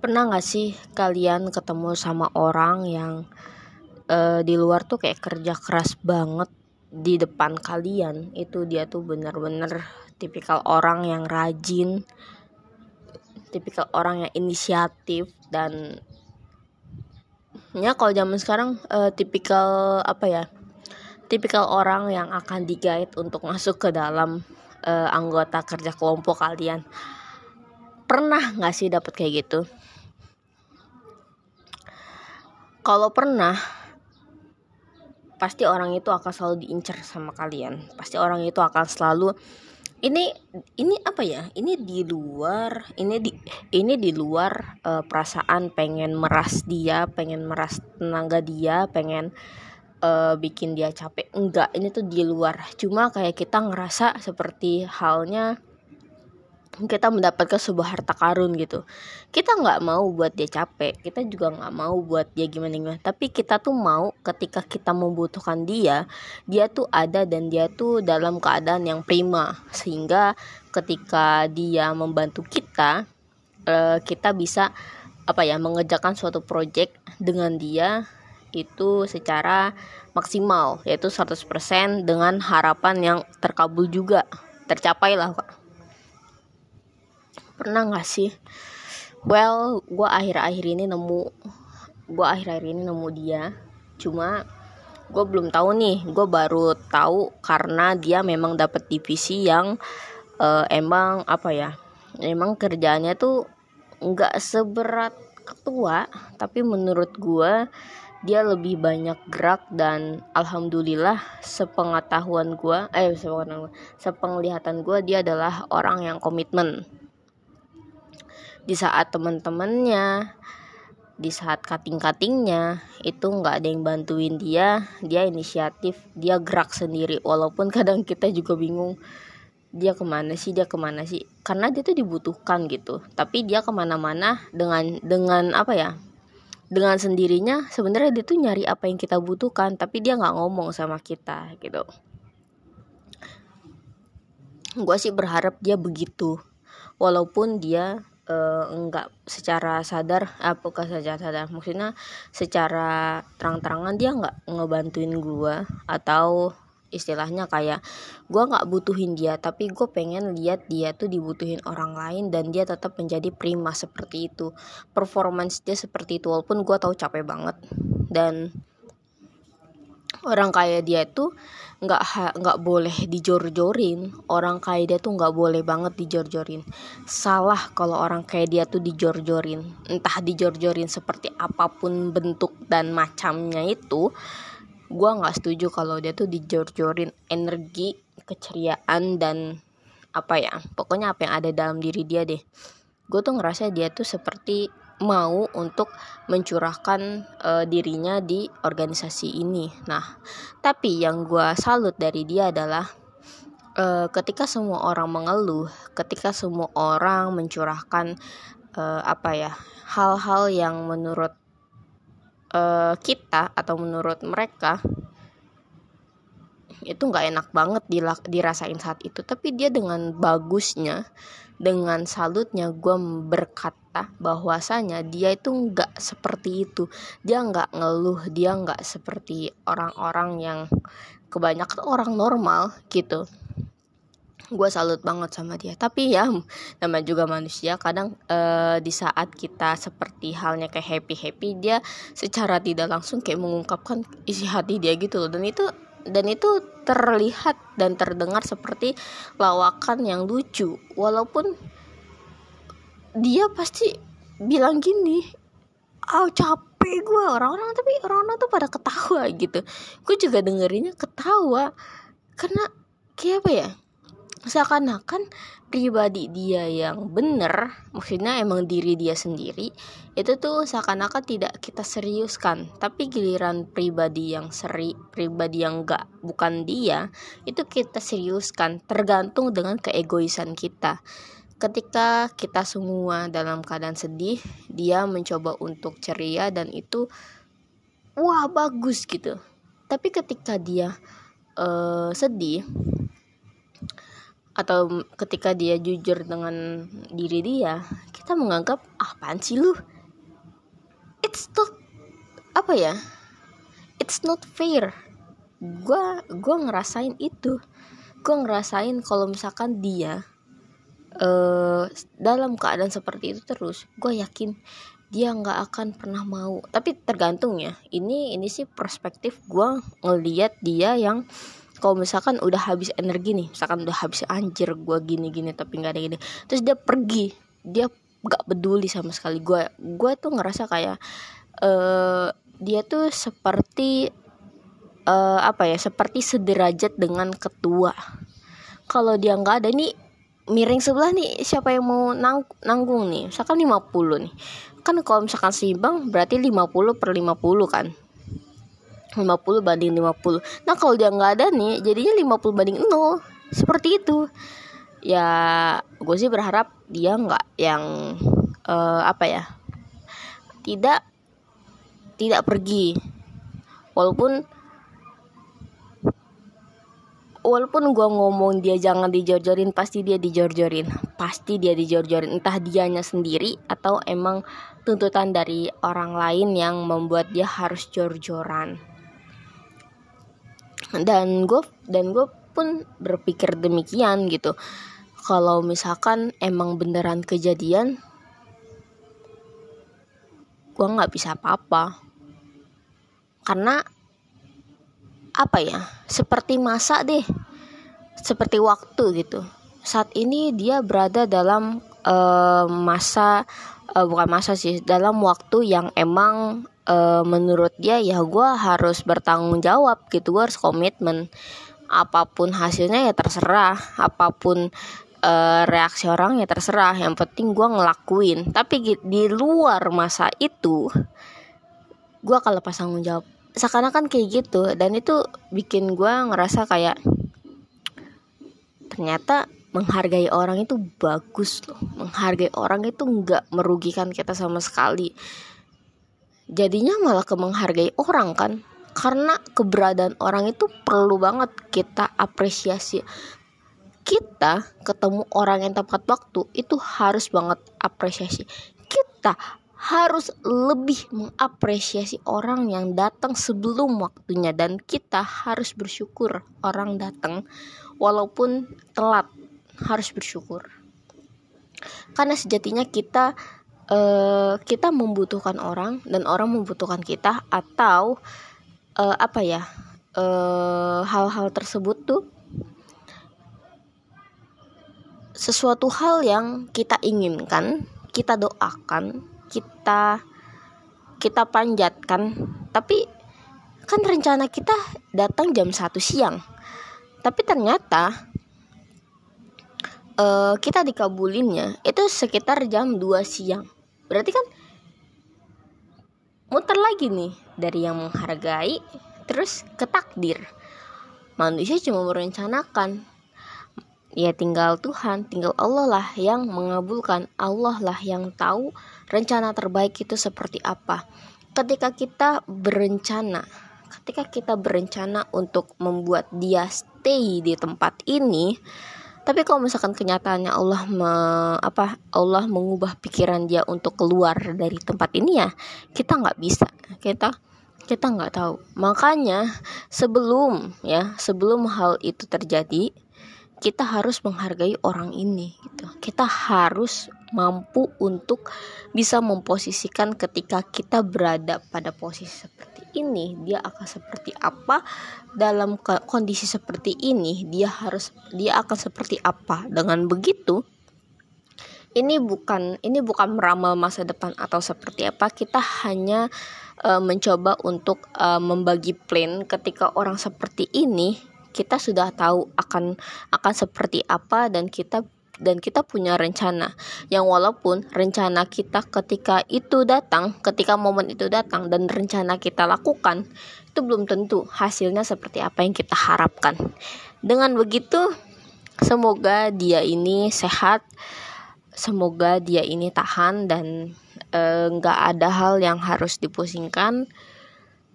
Pernah gak sih kalian ketemu sama orang yang uh, di luar tuh kayak kerja keras banget di depan kalian? Itu dia tuh bener-bener tipikal orang yang rajin tipikal orang yang inisiatif dan ya kalau zaman sekarang uh, tipikal apa ya tipikal orang yang akan digait untuk masuk ke dalam uh, anggota kerja kelompok kalian. Pernah nggak sih dapet kayak gitu kalau pernah pasti orang itu akan selalu diincar sama kalian. Pasti orang itu akan selalu ini ini apa ya? Ini di luar ini di ini di luar uh, perasaan pengen meras dia pengen meras tenaga dia pengen uh, bikin dia capek. Enggak ini tuh di luar. Cuma kayak kita ngerasa seperti halnya kita mendapatkan sebuah harta karun gitu. Kita nggak mau buat dia capek kita juga nggak mau buat dia gimana gimana tapi kita tuh mau ketika kita membutuhkan dia dia tuh ada dan dia tuh dalam keadaan yang prima. Sehingga ketika dia membantu kita uh, kita bisa apa ya mengerjakan suatu project dengan dia itu secara maksimal yaitu 100% dengan harapan yang terkabul juga. Tercapai lah Pak pernah gak sih? Well gue akhir-akhir ini nemu gue akhir-akhir ini nemu dia. Cuma gue belum tahu nih. Gue baru tahu karena dia memang dapat divisi yang uh, emang apa ya emang kerjanya tuh nggak seberat ketua. Tapi menurut gue dia lebih banyak gerak dan alhamdulillah sepengetahuan gue eh sepengetahuan gue sepenglihatan gue dia adalah orang yang komitmen di saat temen-temennya di saat cutting-cuttingnya itu nggak ada yang bantuin dia dia inisiatif dia gerak sendiri. Walaupun kadang kita juga bingung dia ke mana sih dia ke mana sih. Karena dia tuh dibutuhkan gitu. Tapi dia ke mana-mana dengan dengan apa ya dengan sendirinya sebenarnya dia tuh nyari apa yang kita butuhkan. Tapi dia nggak ngomong sama kita gitu. Gue sih berharap dia begitu. Walaupun dia enggak secara sadar apa bukan saja sadar? Maksudnya secara terang-terangan dia nggak ngebantuin gua atau istilahnya kayak gue nggak butuhin dia tapi gue pengen lihat dia tuh dibutuhin orang lain dan dia tetap menjadi prima seperti itu. Performance dia seperti itu walaupun gue tahu capek banget. Dan orang kaya dia tuh nggak nggak boleh dijor-jorin. Orang kaya dia tuh nggak boleh banget dijor-jorin. Salah kalau orang kaya dia tuh dijor-jorin. Entah dijor-jorin seperti apa pun bentuk dan macamnya itu gue nggak setuju kalau dia tuh dijor-jorin. Energi keceriaan dan apa ya pokoknya apa yang ada dalam diri dia deh. Gue tuh ngerasa dia tuh seperti mau untuk mencurahkan uh, dirinya di organisasi ini. Nah, tapi yang gue salut dari dia adalah uh, ketika semua orang mengeluh, ketika semua orang mencurahkan uh, apa ya hal-hal yang menurut uh, kita atau menurut mereka itu nggak enak banget dirasain saat itu tapi dia dengan bagusnya dengan salutnya gue berkata bahwasanya dia itu nggak seperti itu. Dia nggak ngeluh dia nggak seperti orang-orang yang kebanyakan orang normal gitu. Gue salut banget sama dia. Tapi ya nama juga manusia kadang uh, di saat kita seperti halnya kayak happy happy dia secara tidak langsung kayak mengungkapkan isi hati dia gitu loh. Dan itu dan itu terlihat dan terdengar seperti lawakan yang lucu. Walaupun dia pasti bilang gini ah oh, capek gue orang-orang tapi orang-orang tuh pada ketawa gitu. Gue juga dengerinnya ketawa. Karena kayak apa ya seakan-akan pribadi dia yang bener maksudnya emang diri dia sendiri itu tuh seakan-akan tidak kita seriuskan. Tapi giliran pribadi yang seri pribadi yang enggak bukan dia itu kita seriuskan tergantung dengan keegoisan kita. Ketika kita semua dalam keadaan sedih dia mencoba untuk ceria dan itu wah bagus gitu. Tapi ketika dia uh, sedih atau ketika dia jujur dengan diri dia kita menganggap ah sih lu? It's not apa ya? It's not fair. Gue gue ngerasain itu. Gue ngerasain kalau misalkan dia uh, dalam keadaan seperti itu terus gue yakin dia nggak akan pernah mau. Tapi tergantung ya ini ini sih perspektif gue ngeliat dia yang kalau misalkan udah habis energi nih misalkan udah habis anjir gue gini gini tapi nggak ada gini. Terus dia pergi dia gak peduli sama sekali. Gue gue tuh ngerasa kayak uh, dia tuh seperti uh, apa ya seperti sederajat dengan ketua. Kalau dia nggak ada nih miring sebelah nih siapa yang mau nang nanggung nih? Misalkan 50 nih. Kan kalau misalkan seimbang berarti 50 per 50 kan 50 banding 50 nah kalau dia nggak ada nih jadinya 50 banding 0 seperti itu. Ya gue sih berharap dia nggak yang uh, apa ya tidak tidak pergi. Walaupun walaupun gue ngomong dia jangan dijor-jorin pasti dia dijor-jorin. Pasti dia dijor-jorin. Entah dianya sendiri atau emang tuntutan dari orang lain yang membuat dia harus jor-joran dan gue dan gue pun berpikir demikian gitu. Kalau misalkan emang beneran kejadian gue nggak bisa apa-apa. Karena apa ya seperti masa deh seperti waktu gitu. Saat ini dia berada dalam uh, masa uh, bukan masa sih dalam waktu yang emang uh, menurut dia ya gue harus bertanggung jawab gitu. Gue harus komitmen. Apa pun hasilnya ya terserah. Apa pun uh, reaksi orang ya terserah. Yang penting gue ngelakuin. Tapi di luar masa itu gue akan lepas tanggung jawab. Seakan-akan kayak gitu. Dan itu bikin gue ngerasa kayak ternyata menghargai orang itu bagus loh. Menghargai orang itu nggak merugikan kita sama sekali jadinya malah ke menghargai orang kan? Karena keberadaan orang itu perlu banget kita apresiasi. Kita ketemu orang yang tepat waktu itu harus banget apresiasi. Kita harus lebih mengapresiasi orang yang datang sebelum waktunya dan kita harus bersyukur orang datang walaupun telat. Harus bersyukur. Karena sejatinya kita uh, kita membutuhkan orang dan orang membutuhkan kita atau uh, apa ya eh, hal-hal uh, tersebut tuh sesuatu hal yang kita inginkan kita doakan kita kita panjatkan. Tapi kan rencana kita datang jam satu siang. Tapi ternyata kita dikabulinnya itu sekitar jam 2 siang berarti kan muter lagi nih dari yang menghargai terus ke takdir manusia cuma merencanakan. Ya tinggal Tuhan tinggal Allah lah yang mengabulkan. Allah lah yang tahu rencana terbaik itu seperti apa. Ketika kita berencana ketika kita berencana untuk membuat dia stay di tempat ini tapi kalau misalkan kenyataannya Allah me, apa Allah mengubah pikiran dia untuk keluar dari tempat ini ya kita nggak bisa. Kita kita nggak tahu. Makanya sebelum ya sebelum hal itu terjadi kita harus menghargai orang ini gitu. Kita harus mampu untuk bisa memposisikan ketika kita berada pada posisi seperti ini dia akan seperti apa? Dalam kondisi seperti ini dia harus dia akan seperti apa? Dengan begitu ini bukan ini bukan meramal masa depan atau seperti apa. Kita hanya uh, mencoba untuk uh, membagi plan ketika orang seperti ini kita sudah tahu akan akan seperti apa dan kita dan kita punya rencana. Yang walaupun rencana kita ketika itu datang ketika momen itu datang dan rencana kita lakukan itu belum tentu hasilnya seperti apa yang kita harapkan. Dengan begitu semoga dia ini sehat semoga dia ini tahan dan eh, nggak e, ada hal yang harus dipusingkan.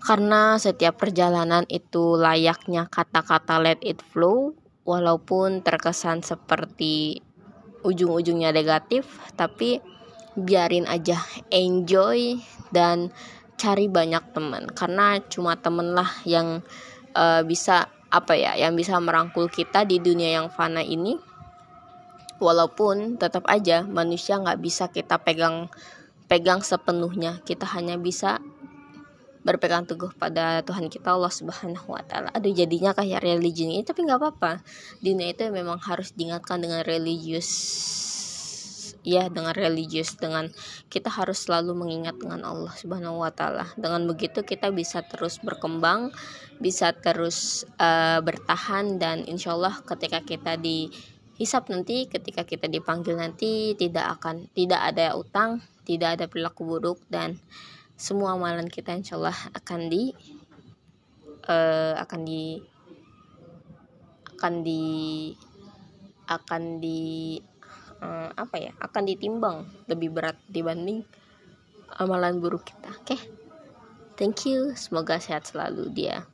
Karena setiap perjalanan itu layaknya kata-kata let it flow walaupun terkesan seperti ujung-ujungnya negatif tapi biarin aja enjoy dan cari banyak teman. Karena cuma temen lah yang uh, bisa apa ya yang bisa merangkul kita di dunia yang fana ini. Walaupun tetap aja manusia nggak bisa kita pegang pegang sepenuhnya. Kita hanya bisa berpegang teguh pada Tuhan kita Allah Subhanahu wa taala. Aduh jadinya kayak religi ini tapi nggak apa-apa. Dunia itu memang harus diingatkan dengan religius ya dengan religius dengan kita harus selalu mengingat dengan Allah Subhanahu wa taala. Dengan begitu kita bisa terus berkembang, bisa terus uh, bertahan dan insya Allah ketika kita di hisap nanti ketika kita dipanggil nanti tidak akan tidak ada utang, tidak ada perilaku buruk dan semua amalan kita insya Allah akan di uh, akan di akan di akan di uh, apa ya akan ditimbang lebih berat dibanding amalan buruk kita. Oke? Okay? thank you. Semoga sehat selalu dia